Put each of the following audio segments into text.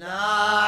No.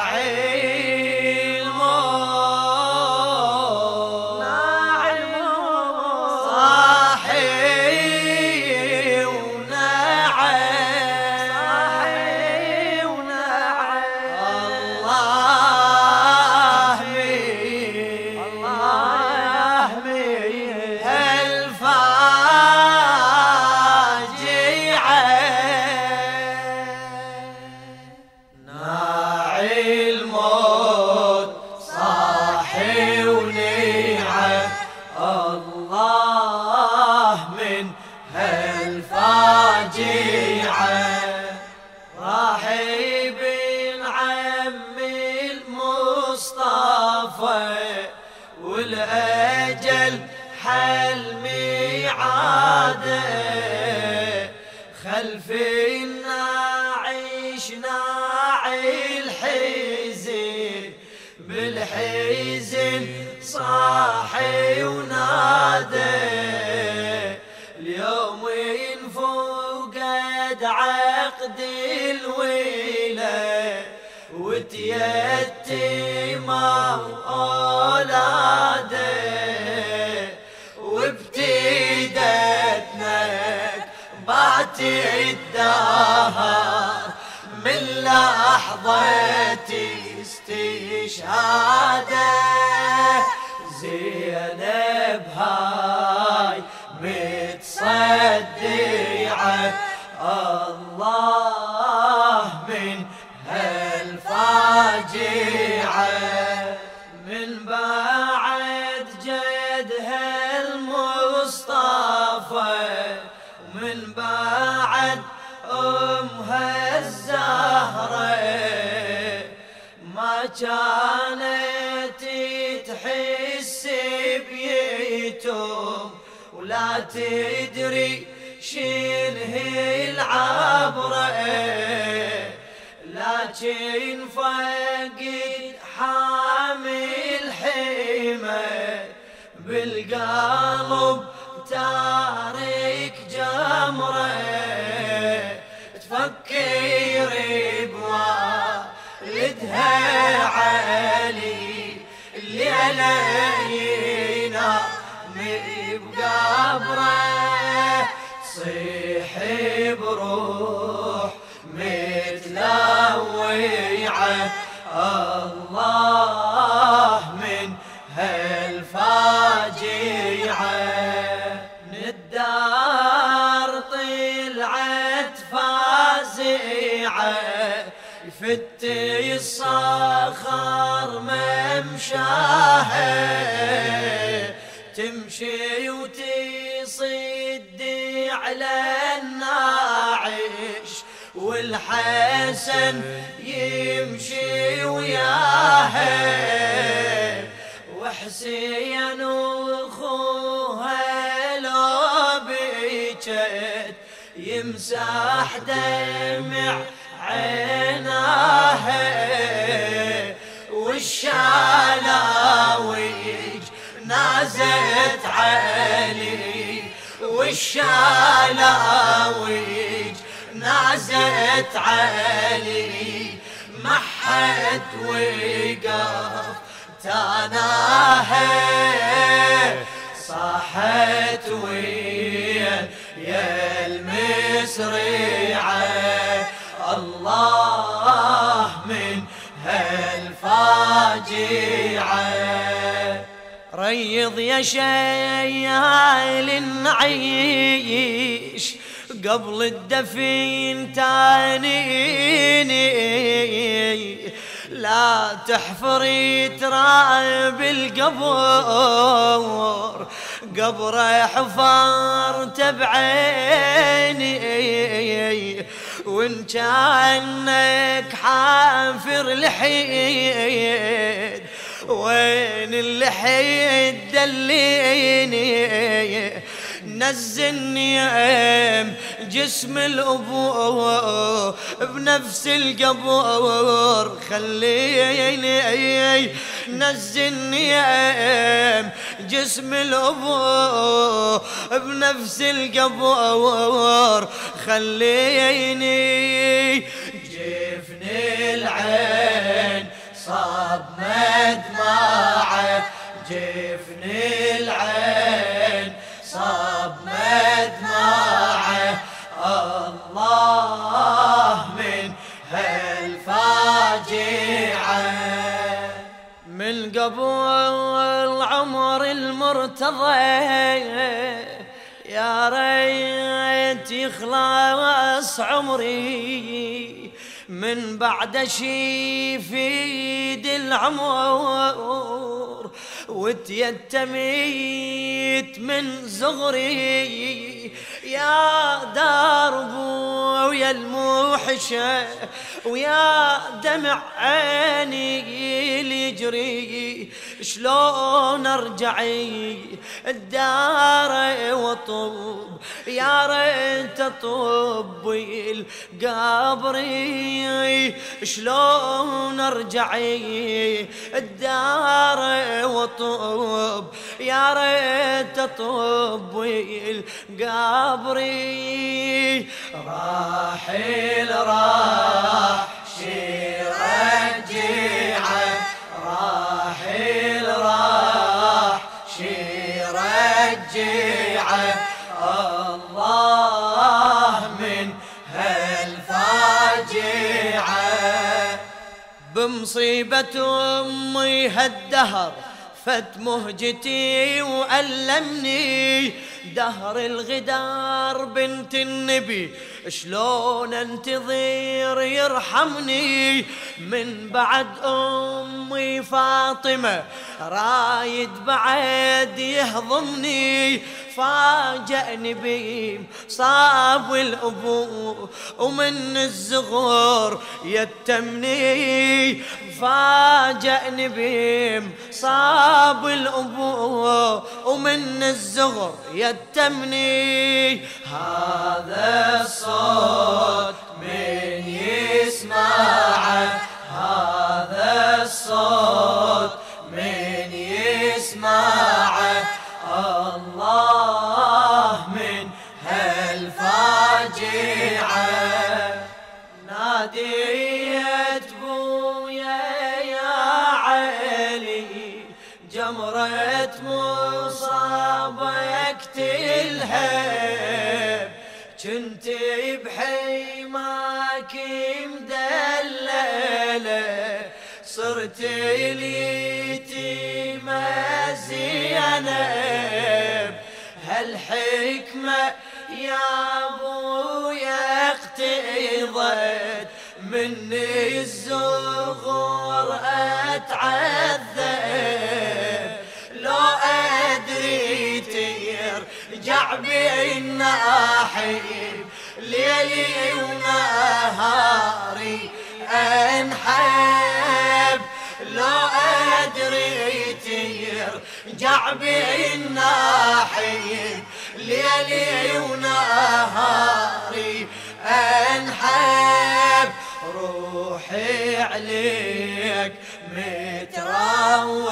والأجل حل ميعاده خلفنا عشنا الحزن بالحزن صاحي ونادى. اليوم فقد عقد الويله وتيتم اولاده وابتدتنا بات الدهر من لحظة استشهادة. ومن بعد أمها الزهرة. ما كانت تحس بيتم ولا تدري شنه العبرة. لكن فقد حامل حمى بالقلب تفكر بوالدها علي اللي علينا بقبره تصيح بروح متلوعة. الله الصخر ممشاها تمشي وتصد على الناعش والحسن يمشي وياها. وحسين واخوها لو بيجت يمسح دمع عيناها والشلاويج نازت علي والشلاويج نازت علي. ما حد وقف تناهى صاحت ويا يا المسرعة ريض يا شيال نعيش قبل الدفين تانيني. لا تحفري تراب القبر قبر حفرت بعيني وإن كأنك حافر لحيد وين اللحيد دليني نزلني جسم الابو بنفس القبر خليني نزلني جسم الابو بنفس القبر خليني جفن العين صاب مدمعه جفن العين. صاب مدمعه الله من هالفاجعة. من قبل عمر المرتضى يا ريت يخلص عمري. من بعد شي في العمر وتيتميت من زغري. يا درب ويا الموحشة ويا دمع عيني اللي يجري شلون أرجعي الدار وطوب يا ريت اطب القبري شلون ارجعي الدار وطوب يا ريت اطب القبري راحل راح بمصيبة أمي هالدهر فت مهجتي وألمني دهر الغدار بنت النبي. شلون انتظر يرحمني؟ من بعد أمي فاطمة رايد بعد يهضمني. فاجأني بيم صاب الأبو ومن الزغور يتمني. فاجأني بيم صاب الأبو ومن الزغر يتمني. هذا الصوت من يسمعه هذا الصوت مصابك تلهب. كنت بحيماك مدللة. صرت اليتيمة زينب. هالحكمة يا أبويا اقتضت مني الزغور أتعذب. ترجع بالناحب ليلي ونهاري أنحب. لو أدري ترجع بالناحب ليلي ونهاري أنحب. روحي عليك متروعة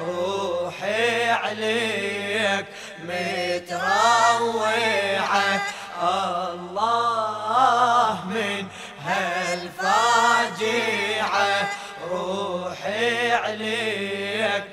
روحي عليك متروعة. الله من هالفاجعة. روحي عليك